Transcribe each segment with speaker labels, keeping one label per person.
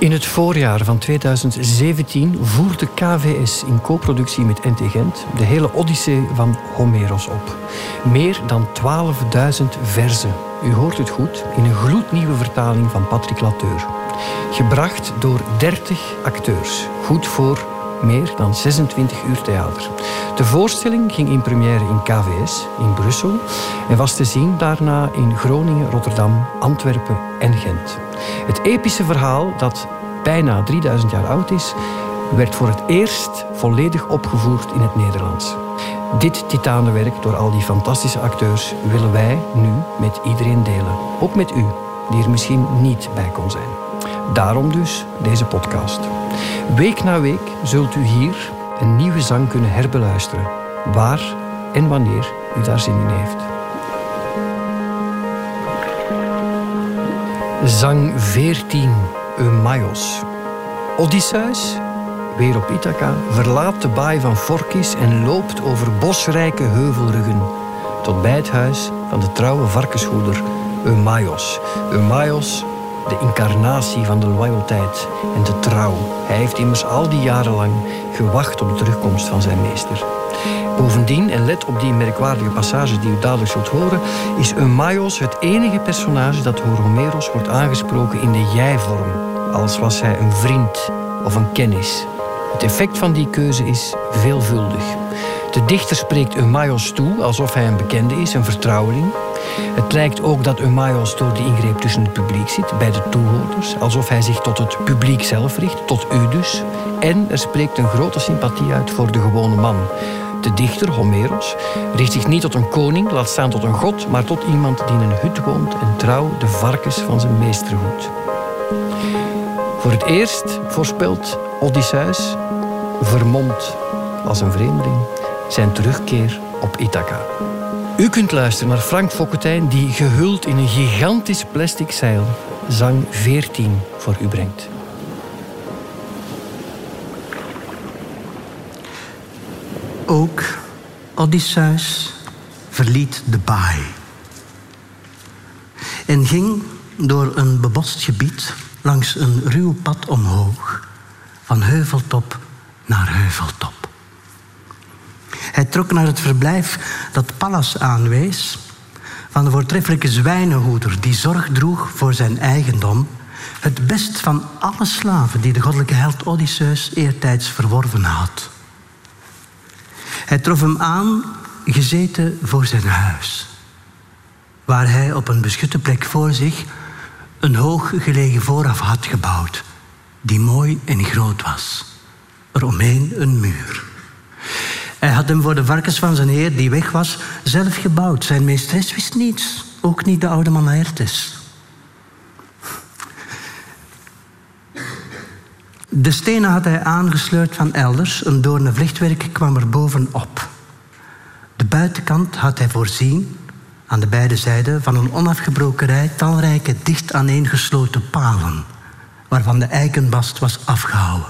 Speaker 1: In het voorjaar van 2017 voerde KVS in co-productie met NT Gent de hele Odyssee van Homeros op. Meer dan 12.000 verzen. U hoort het goed, in een gloednieuwe vertaling van Patrick Lateur. Gebracht door 30 acteurs. Goed voor meer dan 26 uur theater. De voorstelling ging in première in KVS in Brussel en was te zien daarna in Groningen, Rotterdam, Antwerpen en Gent. Het epische verhaal, dat bijna 3000 jaar oud is, werd voor het eerst volledig opgevoerd in het Nederlands. Dit titanenwerk door al die fantastische acteurs willen wij nu met iedereen delen. Ook met u, die er misschien niet bij kon zijn. Daarom dus deze podcast. Week na week zult u hier een nieuwe zang kunnen herbeluisteren, waar en wanneer u daar zin in heeft. Zang 14, Eumaios. Odysseus, weer op Ithaca, verlaat de baai van Forkis en loopt over bosrijke heuvelruggen tot bij het huis van de trouwe varkenshoeder Eumaios. Eumaios, de incarnatie van de loyaliteit en de trouw. Hij heeft immers al die jaren lang gewacht op de terugkomst van zijn meester. Bovendien, en let op die merkwaardige passage die u dadelijk zult horen, is Eumaios het enige personage dat door Homeros wordt aangesproken in de jij-vorm, als was hij een vriend of een kennis. Het effect van die keuze is veelvuldig. De dichter spreekt Eumaios toe alsof hij een bekende is, een vertrouweling. Het lijkt ook dat Eumaios door die ingreep tussen het publiek zit, bij de toehoorders, alsof hij zich tot het publiek zelf richt, tot u dus. En er spreekt een grote sympathie uit voor de gewone man. De dichter, Homeros, richt zich niet tot een koning, laat staan tot een god, maar tot iemand die in een hut woont en trouw de varkens van zijn meester hoedt. Voor het eerst voorspelt Odysseus, vermomd als een vreemdeling, zijn terugkeer op Ithaca. U kunt luisteren naar Frank Fokketijn, die gehuld in een gigantisch plastic zeil zang 14 voor u brengt.
Speaker 2: Ook Odysseus verliet de baai en ging door een bebost gebied langs een ruw pad omhoog, van heuveltop naar heuveltop. Hij trok naar het verblijf dat Pallas aanwees, van de voortreffelijke zwijnenhoeder die zorg droeg voor zijn eigendom, het best van alle slaven die de goddelijke held Odysseus eertijds verworven had. Hij trof hem aan, gezeten voor zijn huis, waar hij op een beschutte plek voor zich een hoog gelegen vooraf had gebouwd, die mooi en groot was. Eromheen een muur. Hij had hem voor de varkens van zijn heer, die weg was, zelf gebouwd. Zijn meesteres wist niets, ook niet de oude man Aertes. De stenen had hij aangesleurd van elders. Een doorne vlechtwerk kwam er bovenop. De buitenkant had hij voorzien, aan de beide zijden, van een onafgebroken rij talrijke dicht aaneengesloten palen, waarvan de eikenbast was afgehouden.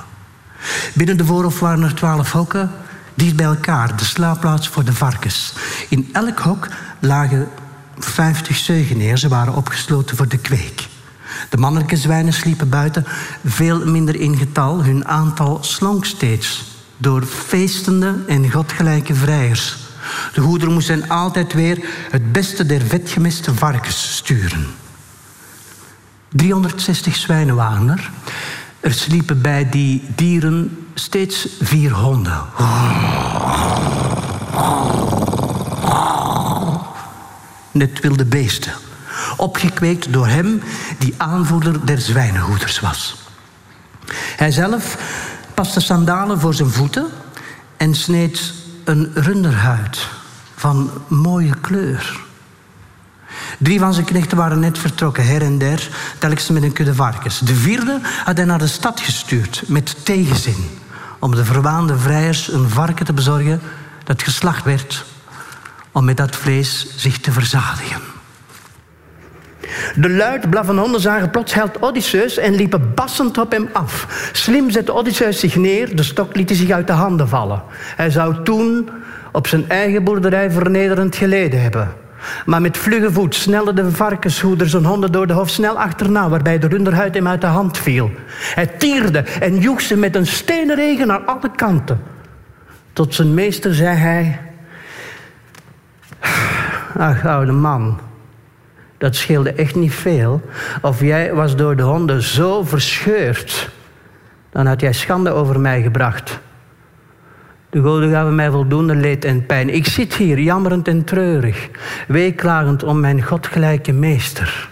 Speaker 2: Binnen de voorhof waren er twaalf hokken, dicht bij elkaar, de slaapplaats voor de varkens. In elk hok lagen vijftig zeugen neer, ze waren opgesloten voor de kweek. De mannelijke zwijnen sliepen buiten, veel minder in getal. Hun aantal slonk steeds door feestende en godgelijke vrijers. De hoeder moest hen altijd weer het beste der vetgemeste varkens sturen. 360 zwijnen waren er. Er sliepen bij die dieren steeds vier honden. Net wilde beesten. Opgekweekt door hem die aanvoerder der zwijnenhoeders was. Hij zelf paste sandalen voor zijn voeten en sneed een runderhuid van mooie kleur. Drie van zijn knechten waren net vertrokken, her en der, telkens met een kudde varkens. De vierde had hij naar de stad gestuurd met tegenzin, om de verwaande vrijers een varken te bezorgen dat geslacht werd, om met dat vlees zich te verzadigen. De luid blaffende honden zagen plots held Odysseus en liepen bassend op hem af. Slim zette Odysseus zich neer, de stok liet hij zich uit de handen vallen. Hij zou toen op zijn eigen boerderij vernederend geleden hebben. Maar met vlugge voet snelden de varkenshoeders en honden door de hof snel achterna, waarbij de runderhuid hem uit de hand viel. Hij tierde en joeg ze met een stenenregen naar alle kanten. Tot zijn meester zei hij: Ach, oude man, dat scheelde echt niet veel. Of jij was door de honden zo verscheurd, dan had jij schande over mij gebracht. De goden gaven mij voldoende leed en pijn. Ik zit hier jammerend en treurig, weeklagend om mijn godgelijke meester.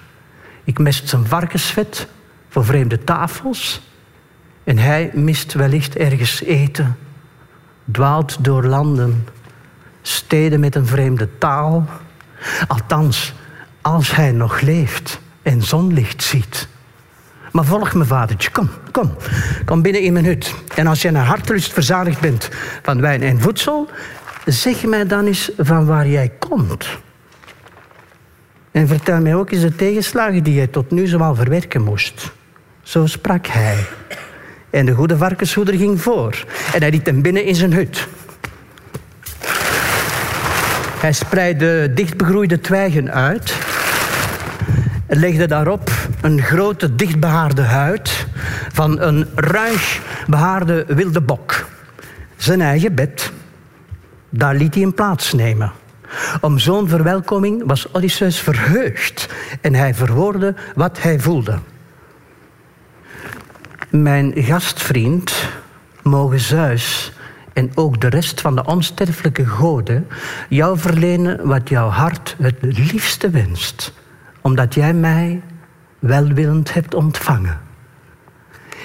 Speaker 2: Ik mest zijn varkensvet voor vreemde tafels en hij mist wellicht ergens eten, dwaalt door landen, steden met een vreemde taal. Althans, als hij nog leeft en zonlicht ziet. Maar volg me, vadertje. Kom, kom. Kom binnen in mijn hut. En als je naar hartelust verzadigd bent van wijn en voedsel, zeg mij dan eens van waar jij komt. En vertel mij ook eens de tegenslagen die jij tot nu zoal verwerken moest. Zo sprak hij. En de goede varkenshoeder ging voor. En hij liet hem binnen in zijn hut. Hij spreidde dichtbegroeide twijgen uit legde daarop een grote dichtbehaarde huid van een ruig behaarde wilde bok. Zijn eigen bed, daar liet hij hem plaatsnemen. Om zo'n verwelkoming was Odysseus verheugd en hij verwoordde wat hij voelde. Mijn gastvriend, mogen Zeus en ook de rest van de onsterfelijke goden jou verlenen wat jouw hart het liefste wenst omdat jij mij welwillend hebt ontvangen.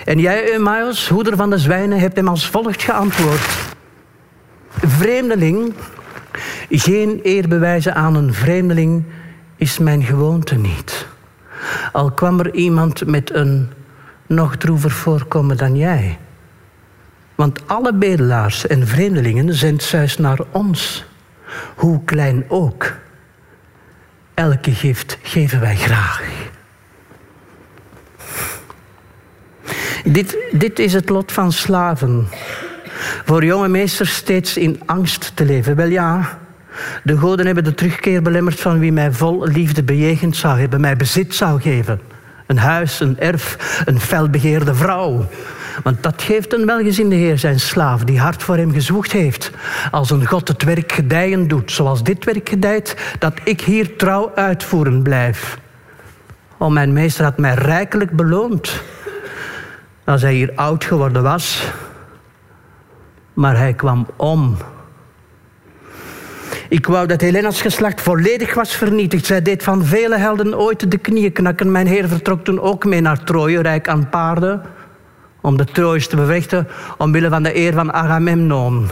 Speaker 2: En jij, Eumaeus, hoeder van de zwijnen, hebt hem als volgt geantwoord. Vreemdeling, geen eerbewijzen aan een vreemdeling is mijn gewoonte niet. Al kwam er iemand met een nog droever voorkomen dan jij. Want alle bedelaars en vreemdelingen zijn juist naar ons, hoe klein ook. Elke gift geven wij graag. Dit, dit is het lot van slaven. Voor jonge meesters steeds in angst te leven. Wel ja, de goden hebben de terugkeer belemmerd van wie mij vol liefde bejegend zou hebben, mij bezit zou geven. Een huis, een erf, een felbegeerde vrouw. Want dat geeft een welgezinde heer zijn slaaf, die hard voor hem gezwoegd heeft. Als een God het werk gedijen doet, zoals dit werk gedijt, dat ik hier trouw uitvoeren blijf. O, mijn meester had mij rijkelijk beloond. Als hij hier oud geworden was. Maar hij kwam om. Ik wou dat Helena's geslacht volledig was vernietigd. Zij deed van vele helden ooit de knieën knakken. Mijn heer vertrok toen ook mee naar Troje, rijk aan paarden om de Trojes te bevechten omwille van de eer van Agamemnon.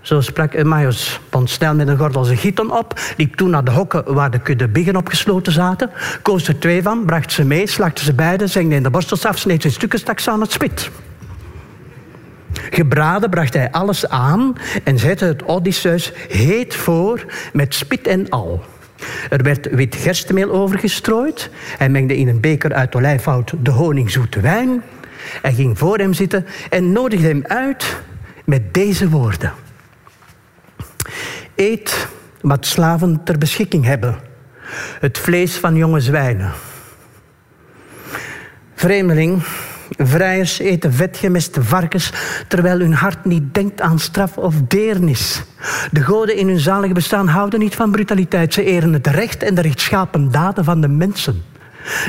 Speaker 2: Zo sprak Emmaus, bond snel met een gordel zijn gieten op, liep toen naar de hokken waar de kudde biggen opgesloten zaten, koos er twee van, bracht ze mee, slakte ze beide, zengde in de borstels af, sneed ze in stukken, stak ze aan het spit. Gebraden bracht hij alles aan en zette het Odysseus heet voor met spit en al. Er werd wit gerstmeel overgestrooid. Hij mengde in een beker uit olijfhout de honingzoete wijn. Hij ging voor hem zitten en nodigde hem uit met deze woorden. Eet wat slaven ter beschikking hebben. Het vlees van jonge zwijnen. Vreemdeling, Vrijers eten vetgemeste varkens, terwijl hun hart niet denkt aan straf of deernis. De goden in hun zalige bestaan houden niet van brutaliteit. Ze eren het recht en de rechtschapen daden van de mensen.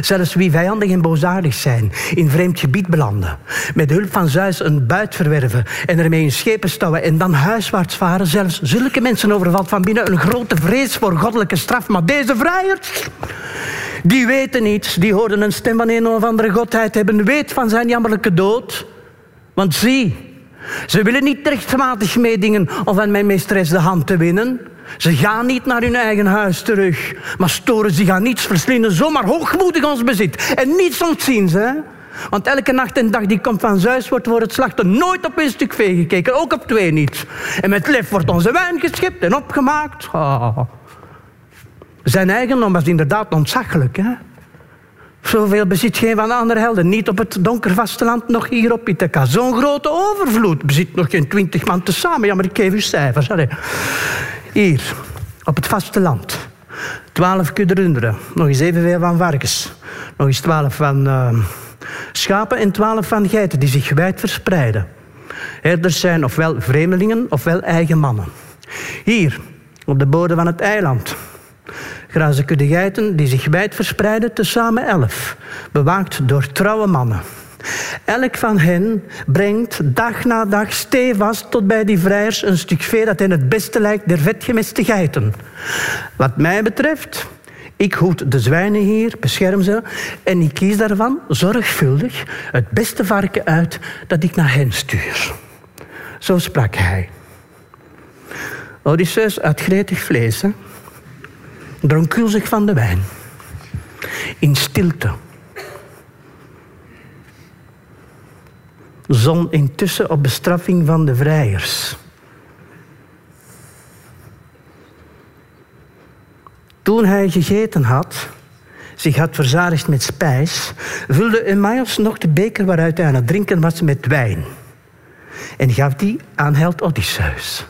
Speaker 2: Zelfs wie vijandig en boosaardig zijn, in vreemd gebied belanden, met hulp van Zeus een buit verwerven en ermee in schepen stouwen en dan huiswaarts varen, zelfs zulke mensen overvalt van binnen een grote vrees voor goddelijke straf. Maar deze vrijers, die weten niets, die hoorden een stem van een of andere godheid, hebben weet van zijn jammerlijke dood. Want zie, ze willen niet rechtmatig meedingen om van mijn meesteres de hand te winnen. Ze gaan niet naar hun eigen huis terug, maar storen zich aan niets, verslinden zomaar hoogmoedig ons bezit. En niets ontzien ze. Want elke nacht en dag die komt van Zeus wordt voor het slachten nooit op een stuk vee gekeken, ook op twee niet. En met lef wordt onze wijn geschept en opgemaakt. Oh. Zijn eigendom was inderdaad ontzaglijk. Hè? Zoveel bezit geen van de andere helden. Niet op het donker vasteland, nog hier op Ithaca. Zo'n grote overvloed bezit nog geen twintig man tezamen. Ja, maar ik geef u cijfers. Hier. op het vasteland. Twaalf kudde runderen, nog eens evenveel van varkens. Nog eens twaalf van uh, schapen en twaalf van geiten die zich wijd verspreiden. Herders zijn ofwel vreemdelingen ofwel eigen mannen. Hier, op de bodem van het eiland, kudde geiten die zich wijd verspreiden, tezamen elf, bewaakt door trouwe mannen. Elk van hen brengt dag na dag stevast tot bij die vrijers een stuk vee dat hen het beste lijkt der vetgemeste geiten. Wat mij betreft, ik hoed de zwijnen hier, bescherm ze en ik kies daarvan zorgvuldig het beste varken uit dat ik naar hen stuur. Zo sprak hij. Odysseus uit gretig vlees? Dronk kulzig van de wijn. In stilte zon intussen op bestraffing van de vrijers. Toen hij gegeten had, zich had verzadigd met spijs, vulde Emmaus nog de beker waaruit hij aan het drinken was met wijn en gaf die aan held Odysseus.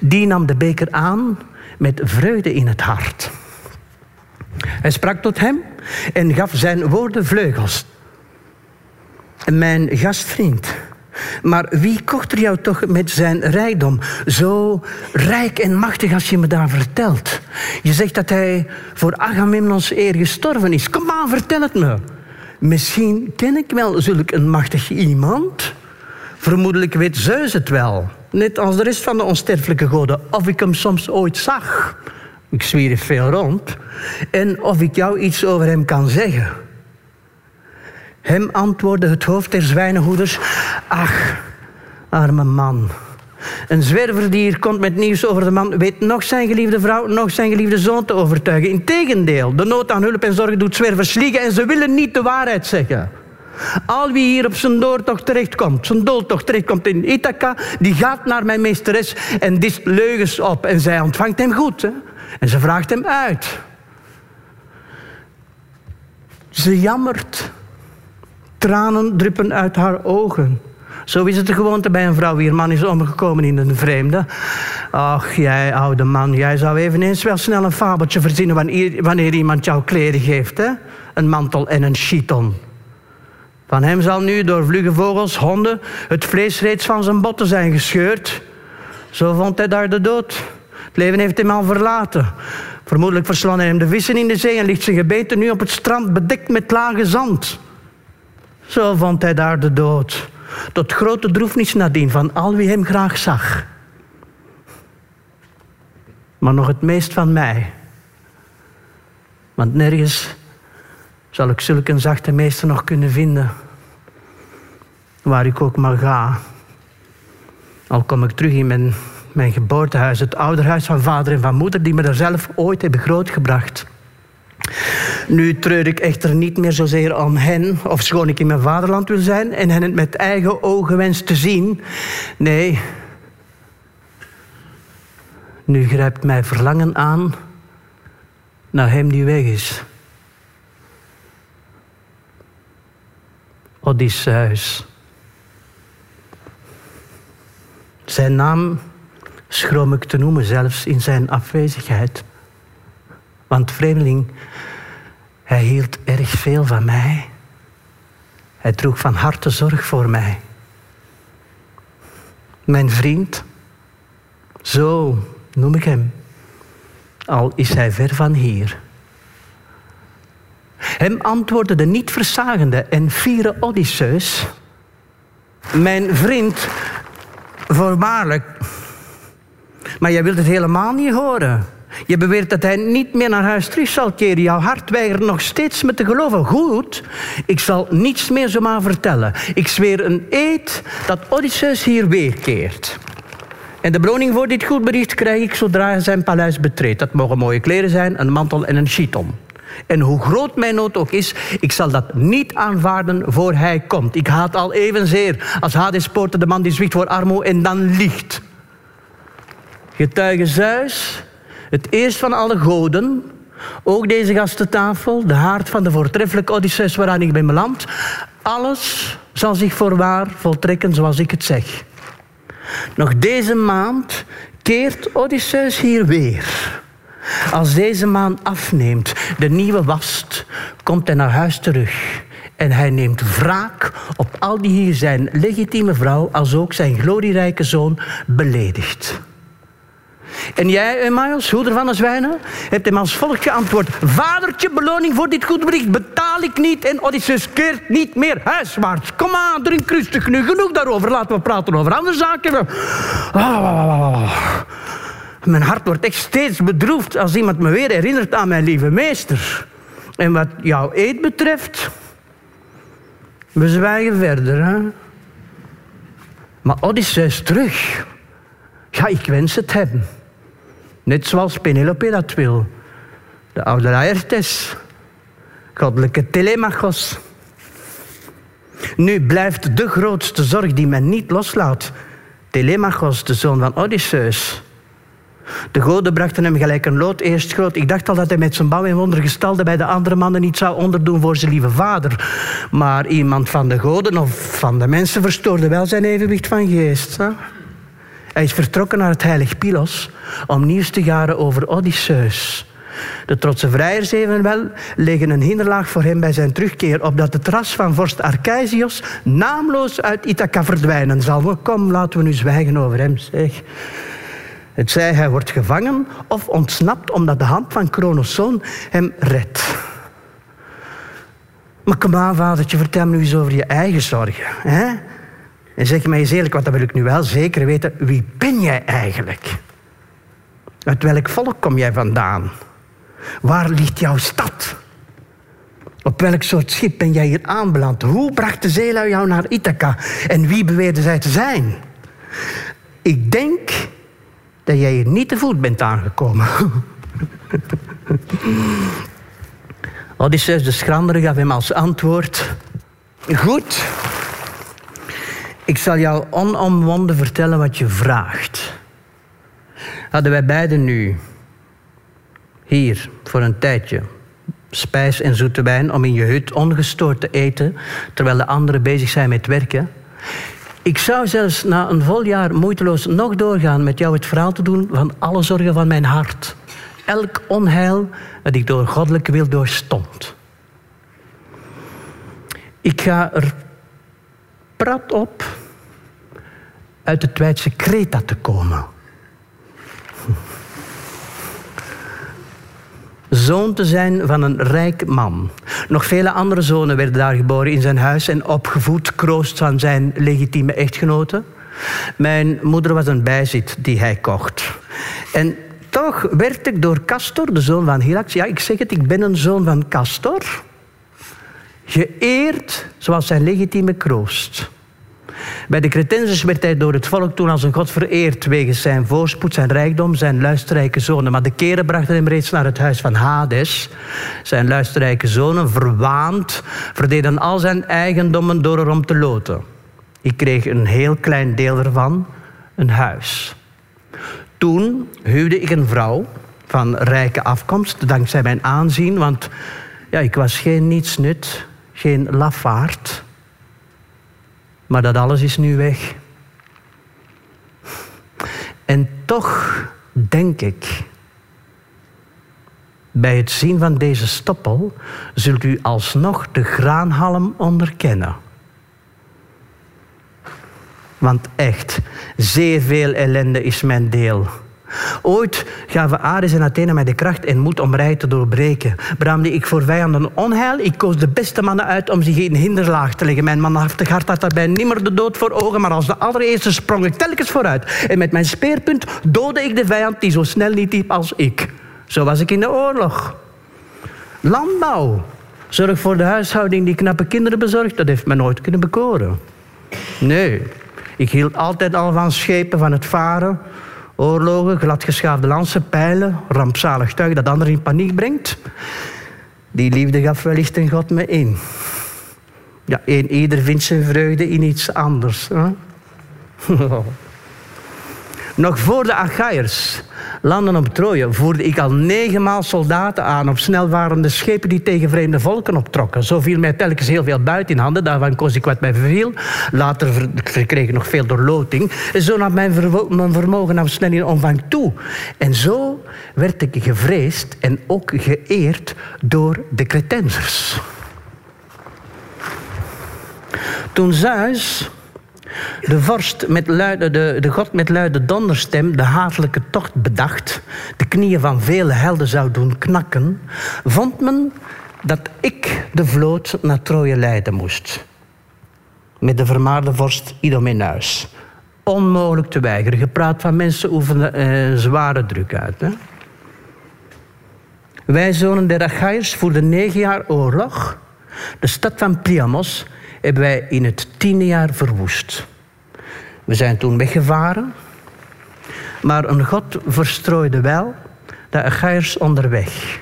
Speaker 2: Die nam de beker aan met vreugde in het hart. Hij sprak tot hem en gaf zijn woorden vleugels mijn gastvriend. Maar wie kocht er jou toch met zijn rijkdom? Zo rijk en machtig als je me daar vertelt. Je zegt dat hij voor Agamemnons eer gestorven is. Kom maar, vertel het me. Misschien ken ik wel zulk een machtig iemand. Vermoedelijk weet Zeus het wel. Net als de rest van de onsterfelijke goden. Of ik hem soms ooit zag. Ik zwierig veel rond. En of ik jou iets over hem kan zeggen. Hem antwoordde het hoofd der zwijnenhoeders: Ach, arme man. Een zwerver die hier komt met nieuws over de man weet nog zijn geliefde vrouw, nog zijn geliefde zoon te overtuigen. Integendeel, de nood aan hulp en zorg doet zwervers liegen en ze willen niet de waarheid zeggen. Al wie hier op zijn doortocht terechtkomt, zijn dooltocht terechtkomt in Ithaca, die gaat naar mijn meesteres en dist leugens op. En zij ontvangt hem goed. Hè? En ze vraagt hem uit. Ze jammert Tranen druppen uit haar ogen. Zo is het de gewoonte bij een vrouw wier man is omgekomen in een vreemde. Ach, jij oude man, jij zou eveneens wel snel een fabeltje verzinnen wanneer, wanneer iemand jou kleren geeft. Hè? Een mantel en een chiton. Van hem zal nu door vlugge vogels, honden, het vlees reeds van zijn botten zijn gescheurd. Zo vond hij daar de dood. Het leven heeft hem al verlaten. Vermoedelijk verslaan hij hem de vissen in de zee en ligt zijn gebeten nu op het strand bedekt met lage zand. Zo vond hij daar de dood. Tot grote droefnis nadien van al wie hem graag zag. Maar nog het meest van mij. Want nergens zal ik zulke zachte meester nog kunnen vinden. Waar ik ook maar ga. Al kom ik terug in mijn, mijn geboortehuis, het ouderhuis van vader en van moeder, die me daar zelf ooit hebben grootgebracht. Nu treur ik echter niet meer zozeer om hen, of schoon ik in mijn vaderland wil zijn en hen het met eigen ogen wens te zien. Nee, nu grijpt mij verlangen aan naar hem die weg is. Zijn naam schroom ik te noemen, zelfs in zijn afwezigheid. Want vreemdeling, hij hield erg veel van mij. Hij droeg van harte zorg voor mij. Mijn vriend, zo noem ik hem, al is hij ver van hier. Hem antwoordde de niet versagende en fiere Odysseus. Mijn vriend, voorwaarlijk, maar jij wilt het helemaal niet horen. Je beweert dat hij niet meer naar huis terug zal keren. Jouw hart weigert nog steeds me te geloven. Goed, ik zal niets meer zomaar vertellen. Ik zweer een eed dat Odysseus hier weerkeert. En de beloning voor dit goed bericht krijg ik zodra hij zijn paleis betreedt. Dat mogen mooie kleren zijn, een mantel en een chiton. En hoe groot mijn nood ook is, ik zal dat niet aanvaarden voor hij komt. Ik haat al evenzeer als Hades poorten de man die zwicht voor armo en dan liegt. Getuige Zeus, het eerst van alle goden, ook deze gastentafel, de haard van de voortreffelijke Odysseus waaraan ik ben beland, alles zal zich voorwaar voltrekken zoals ik het zeg. Nog deze maand keert Odysseus hier weer. Als deze maan afneemt, de nieuwe wast, komt hij naar huis terug. En hij neemt wraak op al die hier zijn legitieme vrouw, als ook zijn glorierijke zoon, beledigt. En jij, Emmaus, hoeder van de zwijnen, hebt hem als volgt geantwoord. Vadertje, beloning voor dit goed bericht betaal ik niet en Odysseus keert niet meer huiswaarts. Kom aan, drink rustig nu. Genoeg daarover. Laten we praten over andere zaken. Ah, mijn hart wordt echt steeds bedroefd als iemand me weer herinnert aan mijn lieve meester. En wat jouw eet betreft, we zwijgen verder. Hè? Maar Odysseus terug. Ja, ik wens het hem. Net zoals Penelope dat wil. De oude Laertes. Goddelijke Telemachos. Nu blijft de grootste zorg die men niet loslaat. Telemachos, de zoon van Odysseus. De goden brachten hem gelijk een lood eerst groot. Ik dacht al dat hij met zijn bouw en wondergestalde bij de andere mannen niet zou onderdoen voor zijn lieve vader. Maar iemand van de goden of van de mensen verstoorde wel zijn evenwicht van geest. Hij is vertrokken naar het heilig Pylos om nieuws te garen over Odysseus. De trotse vrijers evenwel leggen een hinderlaag voor hem bij zijn terugkeer, opdat het ras van vorst Arceisios naamloos uit Ithaca verdwijnen zal. Kom, laten we nu zwijgen over hem, zeg. Het zij hij wordt gevangen of ontsnapt omdat de hand van Kronos zoon hem redt. Maar kom aan, vadertje, vertel me nu eens over je eigen zorgen. Hè? En zeg mij eens eerlijk, want dat wil ik nu wel zeker weten. Wie ben jij eigenlijk? Uit welk volk kom jij vandaan? Waar ligt jouw stad? Op welk soort schip ben jij hier aanbeland? Hoe bracht de zeelui jou naar Ithaca? En wie beweerde zij te zijn? Ik denk dat jij hier niet te voet bent aangekomen. Odysseus de schrandere gaf hem als antwoord... Goed, ik zal jou onomwonden vertellen wat je vraagt. Hadden wij beiden nu hier voor een tijdje spijs en zoete wijn om in je hut ongestoord te eten, terwijl de anderen bezig zijn met werken. Ik zou zelfs na een vol jaar moeiteloos nog doorgaan met jou het verhaal te doen van alle zorgen van mijn hart. Elk onheil dat ik door goddelijke wil doorstond. Ik ga er prat op uit het Weidse Kreta te komen. Zoon te zijn van een rijk man. Nog vele andere zonen werden daar geboren in zijn huis en opgevoed, kroost van zijn legitieme echtgenote. Mijn moeder was een bijzit die hij kocht. En toch werd ik door Castor, de zoon van Hyrax, ja, ik zeg het, ik ben een zoon van Castor, geëerd zoals zijn legitieme kroost. Bij de Cretensers werd hij door het volk toen als een god vereerd... wegens zijn voorspoed, zijn rijkdom, zijn luisterrijke zonen. Maar de keren brachten hem reeds naar het huis van Hades. Zijn luisterrijke zonen, verwaand, verdeden al zijn eigendommen door erom te loten. Ik kreeg een heel klein deel ervan, een huis. Toen huwde ik een vrouw van rijke afkomst, dankzij mijn aanzien... want ja, ik was geen nietsnut, geen lafaard... Maar dat alles is nu weg. En toch denk ik, bij het zien van deze stoppel zult u alsnog de graanhalm onderkennen. Want echt, zeer veel ellende is mijn deel. Ooit gaven Ares en Athene mij de kracht en moed om rij te doorbreken. Braamde ik voor vijanden onheil. Ik koos de beste mannen uit om zich in hinderlaag te leggen. Mijn manhaftig hart had daarbij nimmer de dood voor ogen, maar als de allereerste sprong ik telkens vooruit. En met mijn speerpunt doodde ik de vijand die zo snel niet liep als ik. Zo was ik in de oorlog. Landbouw. Zorg voor de huishouding die knappe kinderen bezorgt, dat heeft me nooit kunnen bekoren. Nee, ik hield altijd al van schepen, van het varen, Oorlogen, gladgeschaafde lansen, pijlen, rampzalig tuig dat anderen in paniek brengt. Die liefde gaf wellicht een God me in. Ja, een ieder vindt zijn vreugde in iets anders. Hè? Nog voor de Achaiërs landen op Troje voerde ik al negenmaal soldaten aan op snelvarende schepen die tegen vreemde volken optrokken. Zo viel mij telkens heel veel buiten in handen, daarvan koos ik wat mij verviel. Later verkreeg ik nog veel doorloting. Zo nam mijn, mijn vermogen nam snel in omvang toe. En zo werd ik gevreesd en ook geëerd door de Cretensers. Toen Zeus de vorst met luide, de, de god met luide donderstem de hatelijke tocht bedacht, de knieën van vele helden zou doen knakken, vond men dat ik de vloot naar Troje leiden moest. Met de vermaarde vorst Idomeneus. Onmogelijk te weigeren. Gepraat van mensen oefenen eh, zware druk uit. Hè? Wij zonen der Achaiërs voerden negen jaar oorlog. De stad van Priamos hebben wij in het tiende jaar verwoest. We zijn toen weggevaren, maar een God verstrooide wel de Achaiërs onderweg.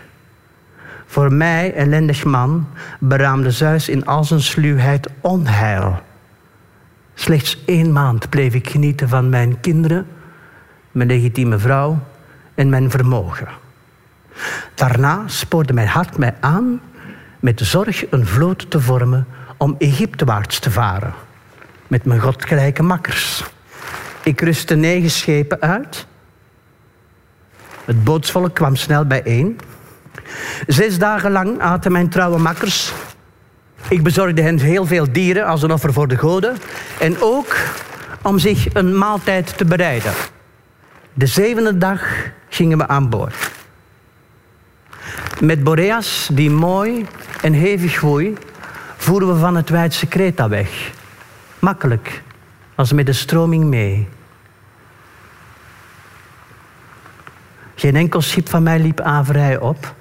Speaker 2: Voor mij, ellendig man, beraamde Zeus in al zijn sluwheid onheil. Slechts één maand bleef ik genieten van mijn kinderen, mijn legitieme vrouw en mijn vermogen. Daarna spoorde mijn hart mij aan met zorg een vloot te vormen om Egyptewaarts te varen. Met mijn godgelijke makkers. Ik rustte negen schepen uit. Het bootsvolk kwam snel bijeen. Zes dagen lang aten mijn trouwe makkers. Ik bezorgde hen heel veel dieren als een offer voor de goden. En ook om zich een maaltijd te bereiden. De zevende dag gingen we aan boord. Met Boreas, die mooi en hevig woei, voeren we van het Weidse Kreta weg. Makkelijk, als met de stroming mee. Geen enkel schip van mij liep averij op.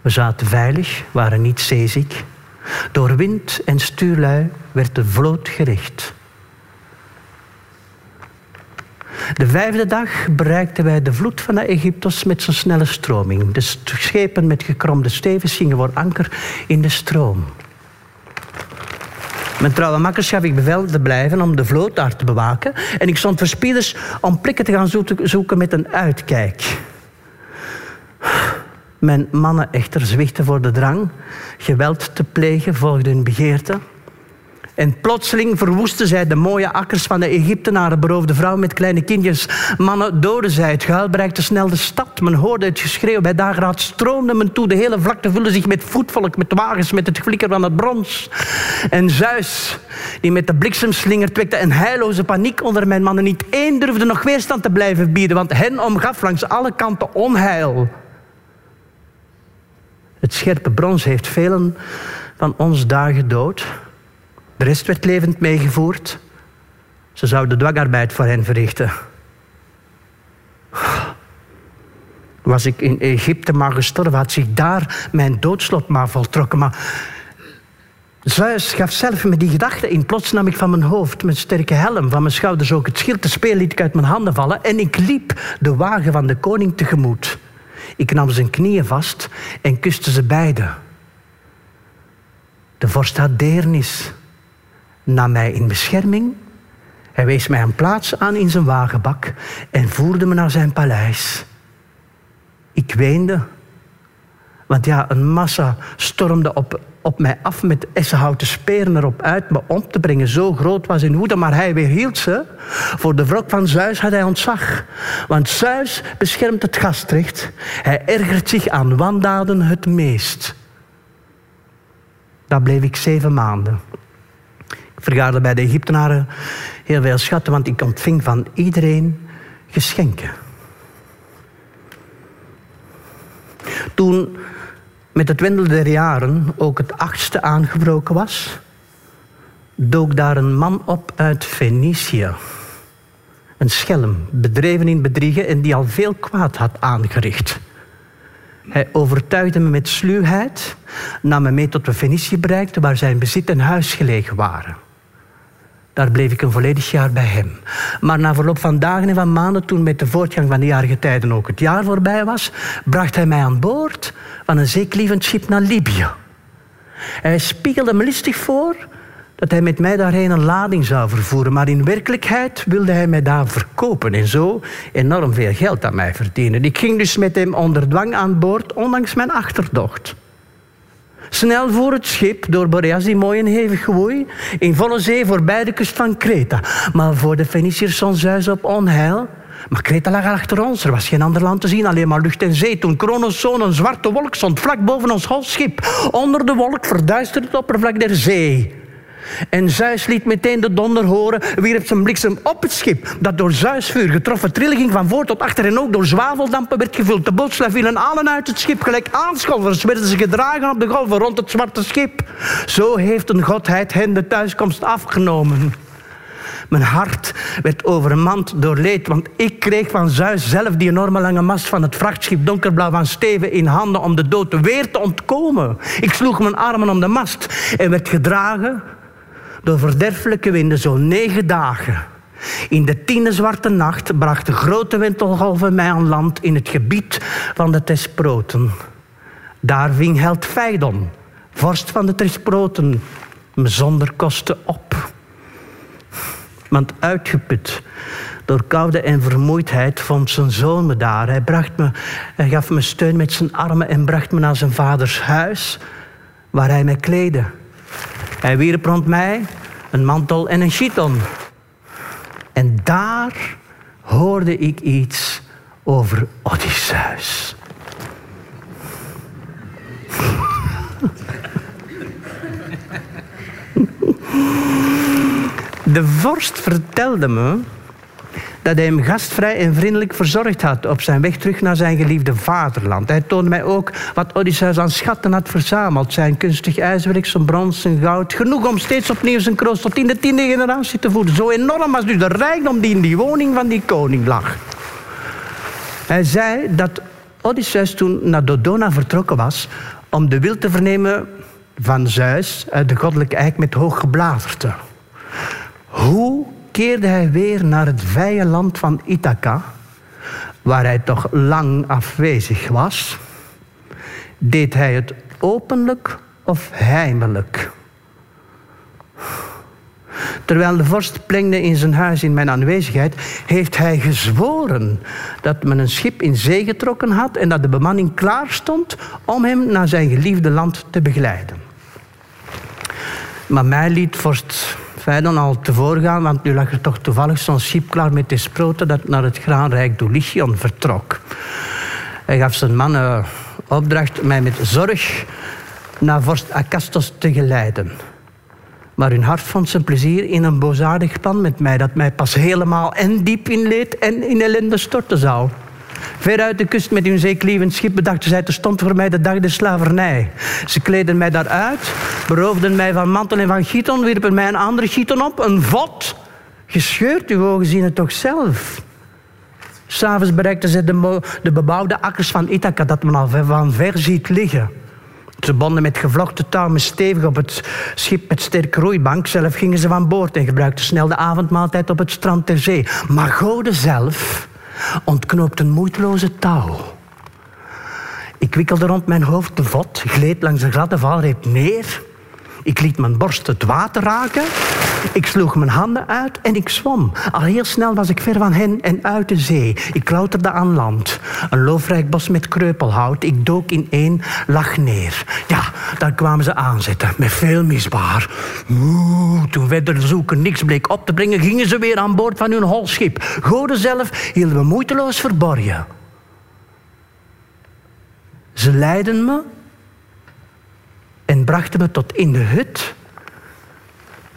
Speaker 2: We zaten veilig, waren niet zeeziek. Door wind en stuurlui werd de vloot gericht. De vijfde dag bereikten wij de vloed van de Egyptos met zijn snelle stroming. De schepen met gekromde stevens gingen voor anker in de stroom. Mijn trouwe makkers gaf ik bevel te blijven om de vloot daar te bewaken. En ik stond verspieders om plekken te gaan zoeken met een uitkijk. Mijn mannen echter zwichten voor de drang. Geweld te plegen volgde hun begeerte. En plotseling verwoesten zij de mooie akkers van de Egyptenaren, beroofde vrouw met kleine kindjes. Mannen doden zij. Het gehuil bereikte snel de stad. Men hoorde het geschreeuw. Bij dageraad stroomde men toe. De hele vlakte vulde zich met voetvolk, met wagens, met het flikker van het brons. En Zeus, die met de bliksemslinger wekte een heilloze paniek onder mijn mannen. Niet één durfde nog weerstand te blijven bieden, want hen omgaf langs alle kanten onheil. Het scherpe brons heeft velen van ons daar gedood. De rest werd levend meegevoerd. Ze zouden dwangarbeid voor hen verrichten. Was ik in Egypte maar gestorven, had zich daar mijn doodslot maar voltrokken. Maar Zeus gaf zelf me die gedachte in. Plots nam ik van mijn hoofd mijn sterke helm, van mijn schouders ook het schild. De speel liet ik uit mijn handen vallen en ik liep de wagen van de koning tegemoet. Ik nam zijn knieën vast en kuste ze beiden. De vorst had deernis nam mij in bescherming. Hij wees mij een plaats aan in zijn wagenbak en voerde me naar zijn paleis. Ik weende, want ja, een massa stormde op, op mij af met essenhouten speren erop uit me om te brengen. Zo groot was in woede, maar hij weerhield ze. Voor de wrok van Zeus had hij ontzag. Want Zeus beschermt het gastrecht. Hij ergert zich aan wandaden het meest. Daar bleef ik zeven maanden vergaarde bij de Egyptenaren heel veel schatten, want ik ontving van iedereen geschenken. Toen met het wendel der jaren ook het achtste aangebroken was, dook daar een man op uit Venetië. Een schelm, bedreven in bedriegen en die al veel kwaad had aangericht. Hij overtuigde me met sluwheid, nam me mee tot we Venetië bereikten, waar zijn bezit en huis gelegen waren. Daar bleef ik een volledig jaar bij hem. Maar na verloop van dagen en van maanden, toen met de voortgang van de jarige tijden ook het jaar voorbij was, bracht hij mij aan boord van een zeeklievend schip naar Libië. Hij spiegelde me listig voor dat hij met mij daarheen een lading zou vervoeren. Maar in werkelijkheid wilde hij mij daar verkopen en zo enorm veel geld aan mij verdienen. Ik ging dus met hem onder dwang aan boord, ondanks mijn achterdocht. Snel voor het schip, door Boreas die mooi en hevig gewoei, in volle zee voorbij de kust van Kreta. Maar voor de Feniciërs stond Zeus op onheil. Maar Kreta lag achter ons, er was geen ander land te zien, alleen maar lucht en zee. Toen Kronos zoon een zwarte wolk stond vlak boven ons schip. Onder de wolk verduisterde het oppervlak der zee. En Zeus liet meteen de donder horen, wierp zijn bliksem op het schip, dat door Zeusvuur getroffen trilling ging van voor tot achter en ook door zwaveldampen werd gevuld. De bootslui vielen allen uit het schip, gelijk aanscholvers werden ze gedragen op de golven rond het zwarte schip. Zo heeft een godheid hen de thuiskomst afgenomen. Mijn hart werd overmand door leed, want ik kreeg van Zeus zelf die enorme lange mast van het vrachtschip donkerblauw van Steven in handen om de dood weer te ontkomen. Ik sloeg mijn armen om de mast en werd gedragen door verderfelijke winden zo'n negen dagen. In de tiende zwarte nacht brachten grote wintelgolven mij aan land in het gebied van de Tesproten. Daar ving held Feidon, vorst van de Tesproten, me zonder kosten op. Want uitgeput door koude en vermoeidheid vond zijn zoon me daar. Hij, bracht me, hij gaf me steun met zijn armen en bracht me naar zijn vaders huis, waar hij mij kleedde. Hij wierp rond mij een mantel en een chiton. En daar hoorde ik iets over Odysseus. De vorst vertelde me dat hij hem gastvrij en vriendelijk verzorgd had op zijn weg terug naar zijn geliefde vaderland. Hij toonde mij ook wat Odysseus aan schatten had verzameld. Zijn kunstig ijzerwerk, zijn brons, zijn goud. Genoeg om steeds opnieuw zijn kroost tot in de tiende generatie te voeden. Zo enorm was dus de rijkdom die in die woning van die koning lag. Hij zei dat Odysseus toen naar Dodona vertrokken was om de wil te vernemen van Zeus uit de goddelijke eik met hoog gebladerte. Hoe keerde hij weer naar het vrije land van Ithaca, waar hij toch lang afwezig was. Deed hij het openlijk of heimelijk? Terwijl de vorst plengde in zijn huis in mijn aanwezigheid, heeft hij gezworen dat men een schip in zee getrokken had en dat de bemanning klaar stond om hem naar zijn geliefde land te begeleiden. Maar mij liet vorst dan al tevoren gaan, want nu lag er toch toevallig zo'n schip klaar met de sproten dat naar het graanrijk Dulichion vertrok. Hij gaf zijn mannen opdracht mij met zorg naar vorst Acastos te geleiden. Maar hun hart vond zijn plezier in een boosaardig plan met mij, dat mij pas helemaal en diep in leed en in ellende storten zou. Ver uit de kust met hun zeeklievend schip bedachten zij stond voor mij de dag de slavernij. Ze kleden mij daaruit, beroofden mij van mantel en van giton, wierpen mij een andere giton op, een vod. Gescheurd, uw ogen zien het toch zelf. S'avonds bereikten ze de, de, bebouwde akkers van Ithaca, dat men al van ver ziet liggen. Ze bonden met gevlochten touwen stevig op het schip met sterke roeibank. Zelf gingen ze van boord en gebruikten snel de avondmaaltijd op het strand ter zee. Maar Gode zelf ontknoopt een moeiteloze touw. Ik wikkelde rond mijn hoofd de vod, gleed langs de gladde valreep neer. Ik liet mijn borst het water raken. Ik sloeg mijn handen uit en ik zwom. Al heel snel was ik ver van hen en uit de zee. Ik klauterde aan land. Een loofrijk bos met kreupelhout. Ik dook in één, lag neer. Ja, daar kwamen ze aanzetten, met veel misbaar. Oeh, toen verder zoeken niks bleek op te brengen, gingen ze weer aan boord van hun holschip. Goden zelf hielden we moeiteloos verborgen. Ze leidden me en brachten me tot in de hut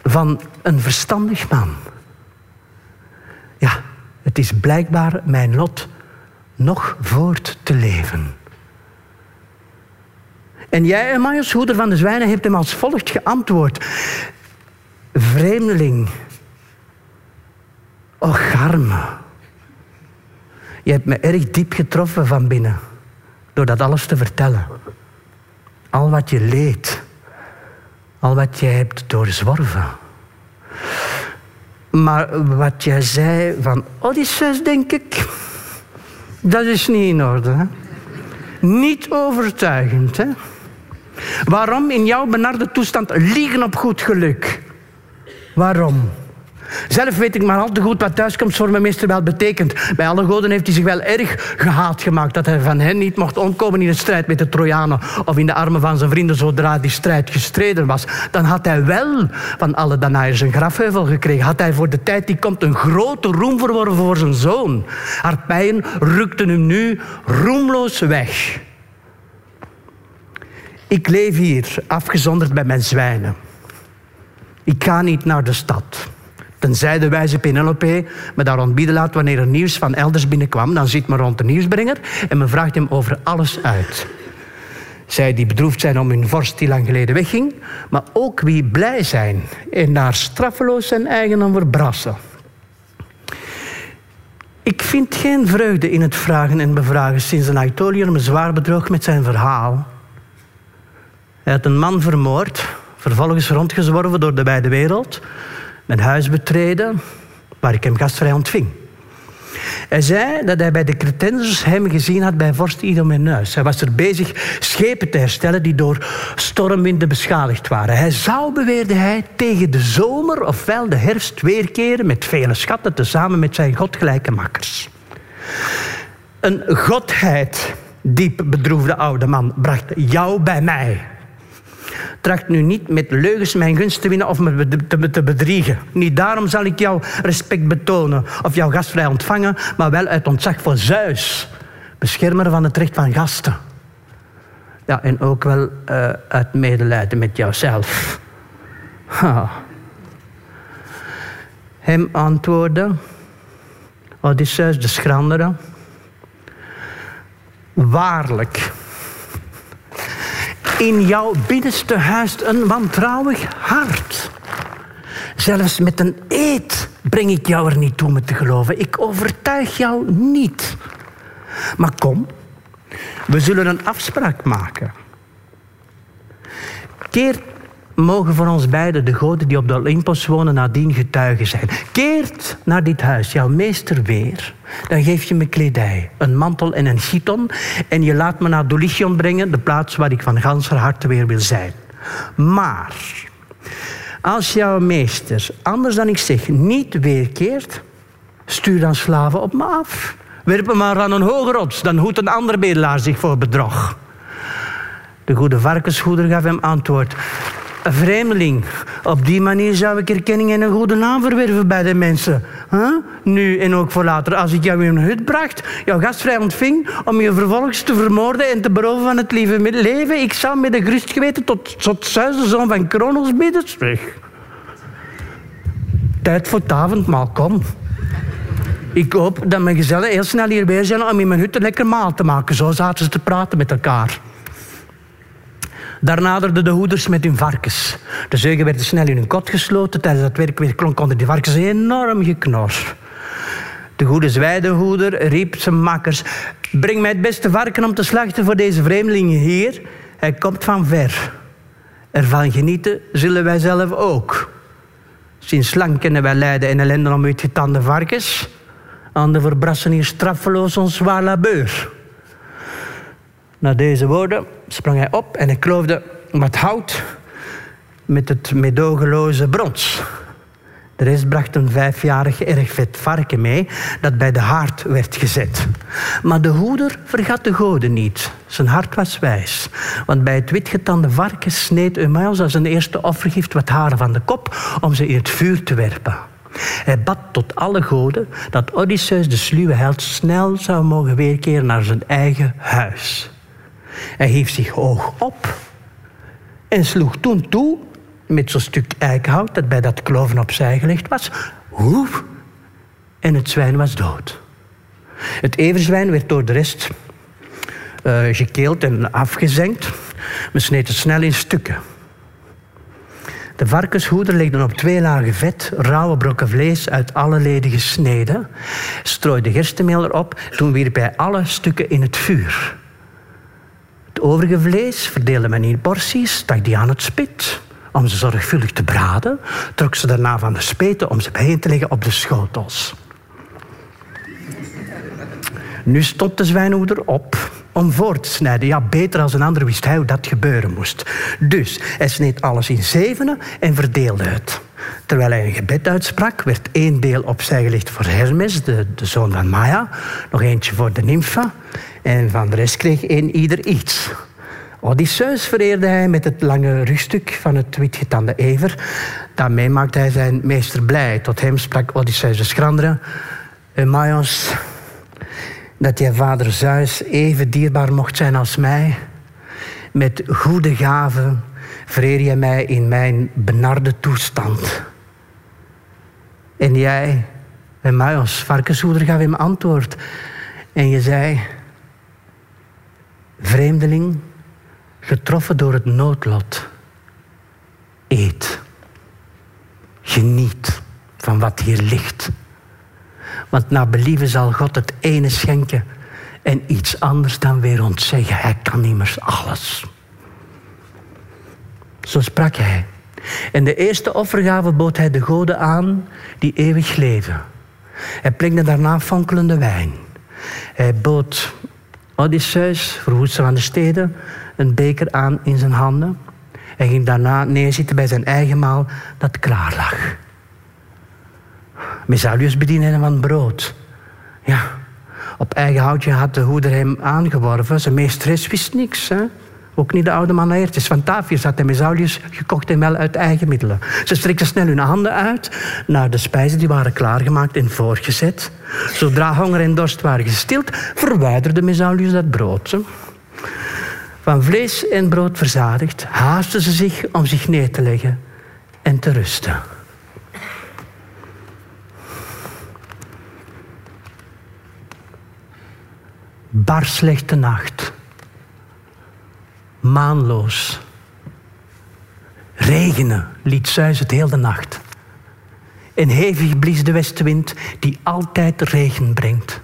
Speaker 2: van een verstandig man. Ja, het is blijkbaar mijn lot nog voort te leven. En jij, Emmaus, hoeder van de zwijnen, hebt hem als volgt geantwoord. Vreemdeling, och arme, je hebt me erg diep getroffen van binnen door dat alles te vertellen. Al wat je leed, al wat je hebt doorzworven. Maar wat jij zei van Odysseus, denk ik, dat is niet in orde. Niet overtuigend. Hè? Waarom in jouw benarde toestand liegen op goed geluk? Waarom? Zelf weet ik maar al te goed wat thuiskomst voor mijn meester wel betekent. Bij alle goden heeft hij zich wel erg gehaat gemaakt dat hij van hen niet mocht omkomen in de strijd met de Trojanen of in de armen van zijn vrienden zodra die strijd gestreden was. Dan had hij wel van alle Danaiërs een grafheuvel gekregen. Had hij voor de tijd die komt een grote roem verworven voor zijn zoon. Harpijen rukten hem nu roemloos weg. Ik leef hier, afgezonderd bij mijn zwijnen. Ik ga niet naar de stad. Tenzij de wijze Penelope me daar ontbieden laat wanneer er nieuws van elders binnenkwam. Dan zit me rond de nieuwsbrenger en men vraagt hem over alles uit. Zij die bedroefd zijn om hun vorst die lang geleden wegging, maar ook wie blij zijn en daar straffeloos zijn eigen verbrassen. Ik vind geen vreugde in het vragen en bevragen sinds een Aetoliër me zwaar bedroog met zijn verhaal. Hij had een man vermoord, vervolgens rondgezworven door de wijde wereld, mijn huis betreden, waar ik hem gastvrij ontving. Hij zei dat hij bij de Cretensers hem gezien had bij vorst Idomeneus. Hij was er bezig schepen te herstellen die door stormwinden beschadigd waren. Hij zou, beweerde hij, tegen de zomer ofwel de herfst weerkeren met vele schatten tezamen met zijn godgelijke makkers. Een godheid, diep bedroefde oude man, bracht jou bij mij. Tracht nu niet met leugens mijn gunst te winnen of me te bedriegen. Niet daarom zal ik jou respect betonen of jou gastvrij ontvangen, maar wel uit ontzag voor Zeus, beschermer van het recht van gasten. Ja, en ook wel uh, uit medelijden met jouzelf. Ha. Hem antwoordde Odysseus de schrandere. Waarlijk, in jouw binnenste huist een wantrouwig hart. Zelfs met een eed breng ik jou er niet toe me te geloven. Ik overtuig jou niet. Maar kom, we zullen een afspraak maken. Keer mogen voor ons beiden de goden die op de Olympos wonen nadien getuigen zijn. Keert naar dit huis, jouw meester weer. Dan geef je me kledij, een mantel en een chiton. En je laat me naar Dolichion brengen, de plaats waar ik van ganser harte weer wil zijn. Maar als jouw meester, anders dan ik zeg, niet weerkeert, stuur dan slaven op me af. Werp hem maar aan een hoge rots, dan hoedt een ander bedelaar zich voor bedrog. De goede varkensgoeder gaf hem antwoord een vreemdeling. Op die manier zou ik erkenning en een goede naam verwerven bij de mensen. Nu en ook voor later. Als ik jou in een hut bracht, jouw gastvrij ontving, om je vervolgens te vermoorden en te beroven van het lieve leven, ik zou met een gerust geweten tot, tot Zeus, de zoon van Kronos, bidden. Zeg. Tijd voor het avondmaal, kom. Ik hoop dat mijn gezellen heel snel hier weer zijn om in mijn hut een lekker maal te maken. Zo zaten ze te praten met elkaar. Daar naderden de hoeders met hun varkens. De zeugen werden snel in hun kot gesloten. Tijdens dat werk weer klonk onder die varkens enorm geknor. De goede zwijdenhoeder riep zijn makkers... Breng mij het beste varken om te slachten voor deze vreemdelingen hier. Hij komt van ver. Ervan genieten zullen wij zelf ook. Sinds lang kennen wij lijden en ellende om uitgetande varkens. De verbrassen hier straffeloos ons zwaar labeur. Na deze woorden sprong hij op en hij kloofde wat hout met het medogeloze brons. De rest bracht een vijfjarig erg vet varken mee dat bij de haard werd gezet. Maar de hoeder vergat de goden niet. Zijn hart was wijs. Want bij het witgetande varken sneed Eumaeus als een eerste offergift wat haren van de kop om ze in het vuur te werpen. Hij bad tot alle goden dat Odysseus de sluwe held snel zou mogen weerkeren naar zijn eigen huis. Hij hief zich hoog op en sloeg toen toe met zo'n stuk eikenhout dat bij dat kloven opzij gelegd was. Hoef. En het zwijn was dood. Het everzwijn werd door de rest uh, gekeeld en afgezengd. Men sneed het snel in stukken. De varkenshoeder legde op twee lagen vet rauwe brokken vlees uit alle leden gesneden, strooide gerstenmeel erop, toen wierp hij alle stukken in het vuur. Het overige vlees verdeelde men in porties, stak die aan het spit om ze zorgvuldig te braden, trok ze daarna van de speten om ze bijeen te leggen op de schotels. Nu stond de zwijnhoeder op om voor te snijden. Ja, beter als een ander wist hij hoe dat gebeuren moest. Dus hij sneed alles in zevenen en verdeelde het. Terwijl hij een gebed uitsprak, werd één deel opzij gelegd voor Hermes, de, zoon van Maya, nog eentje voor de nymfa, en van de rest kreeg één ieder iets. Odysseus vereerde hij met het lange rugstuk van het witgetande ever. Daarmee maakte hij zijn meester blij. Tot hem sprak Odysseus de schrandere. Eumaios, dat je vader Zeus even dierbaar mocht zijn als mij. Met goede gaven vereer je mij in mijn benarde toestand. En jij, Eumaios, varkenshoeder, gaf hem antwoord. En je zei, vreemdeling, getroffen door het noodlot, eet. Geniet van wat hier ligt. Want na believen zal God het ene schenken en iets anders dan weer ontzeggen. Hij kan immers alles. Zo sprak hij. En de eerste offergave bood hij de goden aan die eeuwig leven. Hij plengde daarna fonkelende wijn. Hij bood Odysseus, verwoester van de steden, een beker aan in zijn handen. Hij ging daarna neerzitten bij zijn eigen maal dat klaar lag. Mesalius bediende hem van brood. Ja, op eigen houtje had de hoeder hem aangeworven. Zijn meesteres wist niks. Hè? Ook niet de oude man Aertes. Van Tavius had de Mesaulius gekocht en wel uit eigen middelen. Ze strekten snel hun handen uit naar de spijzen die waren klaargemaakt en voorgezet. Zodra honger en dorst waren gestild, verwijderde Mesaulius dat brood. Van vlees en brood verzadigd, haasten ze zich om zich neer te leggen en te rusten. Bar slechte nacht. Maanloos. Regenen liet Zeus het heel de nacht. En hevig blies de westenwind die altijd regen brengt.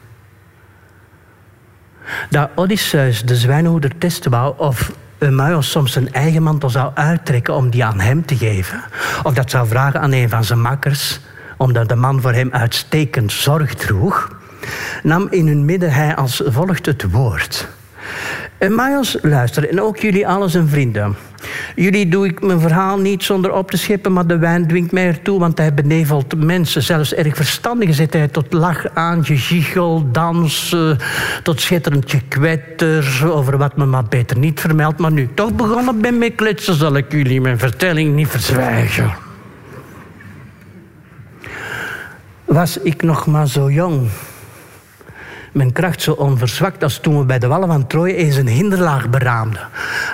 Speaker 2: Dat Odysseus de zwijnenhoeder testen wou of Eumaeus soms zijn eigen mantel zou uittrekken om die aan hem te geven. Of dat zou vragen aan een van zijn makkers, omdat de man voor hem uitstekend zorg droeg, nam in hun midden hij als volgt het woord. Eumaeus, luister, en ook jullie alles en vrienden. Jullie doe ik mijn verhaal niet zonder op te scheppen, maar de wijn dwingt mij ertoe, want hij benevelt mensen. Zelfs erg verstandigen zet hij tot lach aan, gegichel, dans, uh, tot schitterend gekwetter over wat me maar beter niet vermeldt. Maar nu toch begonnen ben met kletsen, zal ik jullie mijn vertelling niet verzwijgen. Was ik nog maar zo jong mijn kracht zo onverzwakt als toen we bij de wallen van Troje eens een hinderlaag beraamden.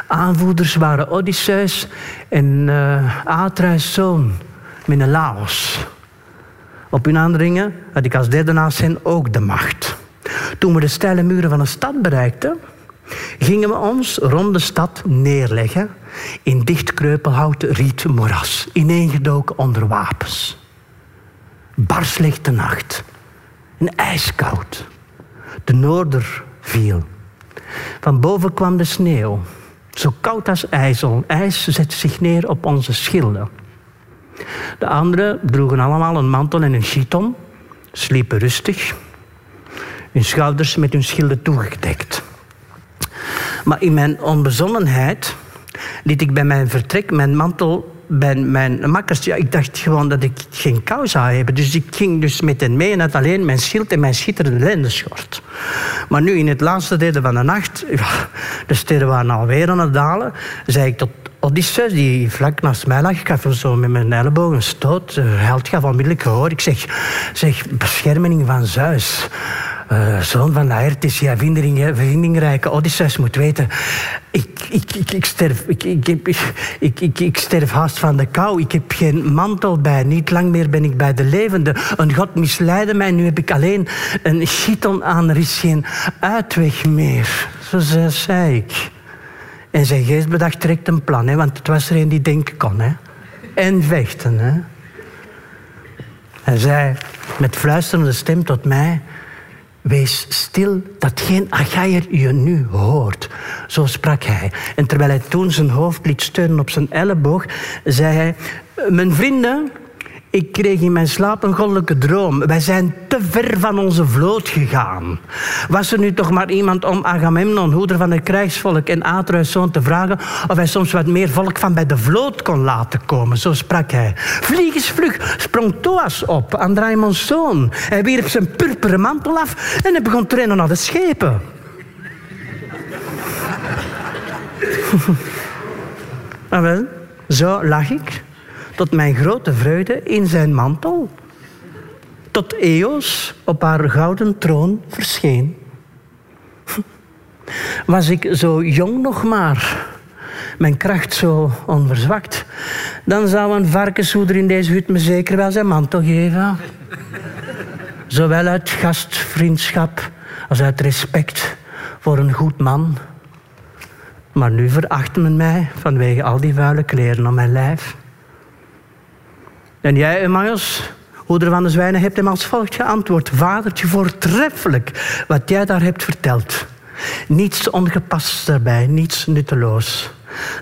Speaker 2: Aanvoerders waren Odysseus en uh, Atreus' zoon, Menelaos. Op hun aandringen had ik als derde naast hen ook de macht. Toen we de steile muren van een stad bereikten, gingen we ons rond de stad neerleggen in dicht kreupelhouten riet moeras, ineengedoken onder wapens. Barslichte nacht en ijskoud. De noorder viel. Van boven kwam de sneeuw. Zo koud als ijzel. IJs zette zich neer op onze schilden. De anderen droegen allemaal een mantel en een chiton, sliepen rustig, hun schouders met hun schilden toegedekt. Maar in mijn onbezonnenheid liet ik bij mijn vertrek mijn mantel bij mijn makkers, ja, ik dacht gewoon dat ik geen kou zou hebben. Dus ik ging dus met hen mee en had alleen mijn schild en mijn schitterende lendenschort. Maar nu in het laatste derde van de nacht, de sterren waren alweer aan het dalen, zei ik tot Odysseus, die vlak naast mij lag, ik gaf hem zo met mijn elleboog een stoot. Hij gaf onmiddellijk gehoor. Ik zeg, zeg, bescherming van Zeus. Uh, zoon van Laertes, jij vindingrijke Odysseus moet weten. Ik, ik, ik, ik, sterf, ik, ik, ik, ik, ik, sterf haast van de kou. Ik heb geen mantel bij. Niet lang meer ben ik bij de levende. Een god misleidde mij. Nu heb ik alleen een chiton aan. Er is geen uitweg meer. Zo zei ik. En zijn geest bedacht direct een plan. Hè, want het was er een die denken kon. Hè. En vechten. Hè. Hij zei met fluisterende stem tot mij... Wees stil dat geen Achaier je nu hoort. Zo sprak hij. En terwijl hij toen zijn hoofd liet steunen op zijn elleboog, zei hij: Mijn vrienden, Ik kreeg in mijn slaap een goddelijke droom. Wij zijn te ver van onze vloot gegaan. Was er nu toch maar iemand om Agamemnon, hoeder van het krijgsvolk, en Atreus zoon te vragen of hij soms wat meer volk van bij de vloot kon laten komen? Zo sprak hij. Vliegensvlug sprong Thoas op, Andraimons zoon. Hij wierp zijn purperen mantel af en hij begon te rennen naar de schepen. maar wel, zo lag ik tot mijn grote vreugde in zijn mantel. Tot Eos op haar gouden troon verscheen. Was ik zo jong nog maar, mijn kracht zo onverzwakt, dan zou een varkenshoeder in deze hut me zeker wel zijn mantel geven. Zowel uit gastvriendschap als uit respect voor een goed man. Maar nu verachten men mij vanwege al die vuile kleren op mijn lijf. En jij, Emmaus, hoeder van de zwijnen, hebt hem als volgt geantwoord. Vadertje, voortreffelijk wat jij daar hebt verteld. Niets ongepast daarbij, niets nutteloos.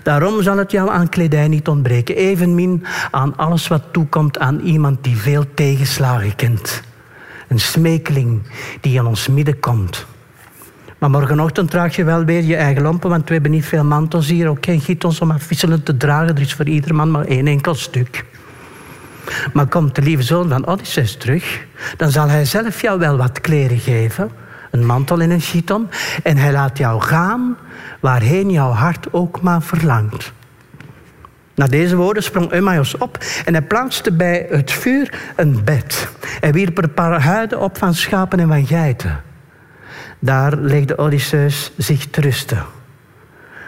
Speaker 2: Daarom zal het jou aan kledij niet ontbreken, evenmin aan alles wat toekomt aan iemand die veel tegenslagen kent. Een smekeling die in ons midden komt. Maar morgenochtend draag je wel weer je eigen lampen, want we hebben niet veel mantels hier, ook geen gietels om afwisselend te dragen. Er is voor ieder man maar één enkel stuk. Maar komt de lieve zoon van Odysseus terug, dan zal hij zelf jou wel wat kleren geven, een mantel en een chiton, en hij laat jou gaan waarheen jouw hart ook maar verlangt. Na deze woorden sprong Eumaeus op en hij plaatste bij het vuur een bed. Hij wierp er een paar huiden op van schapen en van geiten. Daar legde Odysseus zich te rusten.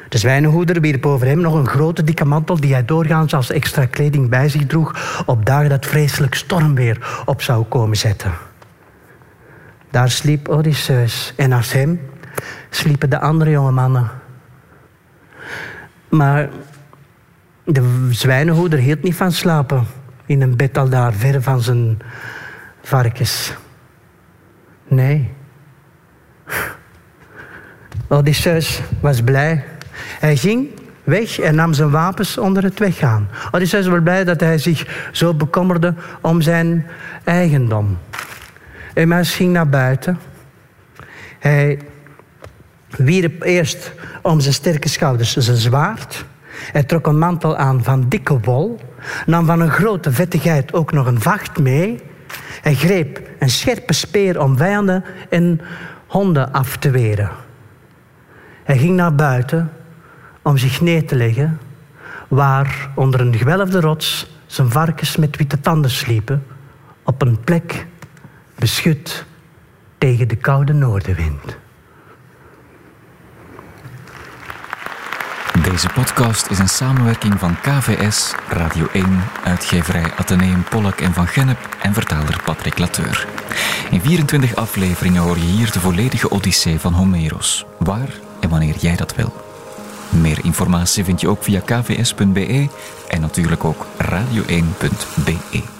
Speaker 2: De zwijnenhoeder wierp over hem nog een grote dikke mantel die hij doorgaans als extra kleding bij zich droeg op dagen dat vreselijk stormweer op zou komen zetten. Daar sliep Odysseus en naast hem sliepen de andere jonge mannen. Maar de zwijnenhoeder hield niet van slapen in een bed al daar, ver van zijn varkens. Nee. Odysseus was blij. Hij ging weg en nam zijn wapens onder het weggaan. Odysseus was blij dat hij zich zo bekommerde om zijn eigendom. Emas ging naar buiten. Hij wierp eerst om zijn sterke schouders zijn zwaard. Hij trok een mantel aan van dikke wol, nam van een grote vettigheid ook nog een vacht mee. Hij greep een scherpe speer om vijanden en honden af te weren. Hij ging naar buiten om zich neer te leggen, waar onder een gewelfde rots zijn varkens met witte tanden sliepen, op een plek beschut tegen de koude noordenwind.
Speaker 3: Deze podcast is een samenwerking van KVS, Radio 1, uitgeverij Atheneum Pollak en Van Gennep en vertaler Patrick Lateur. In 24 afleveringen hoor je hier de volledige Odyssee van Homeros, waar en wanneer jij dat wil. Meer informatie vind je ook via kvs.be en natuurlijk ook radio1.be.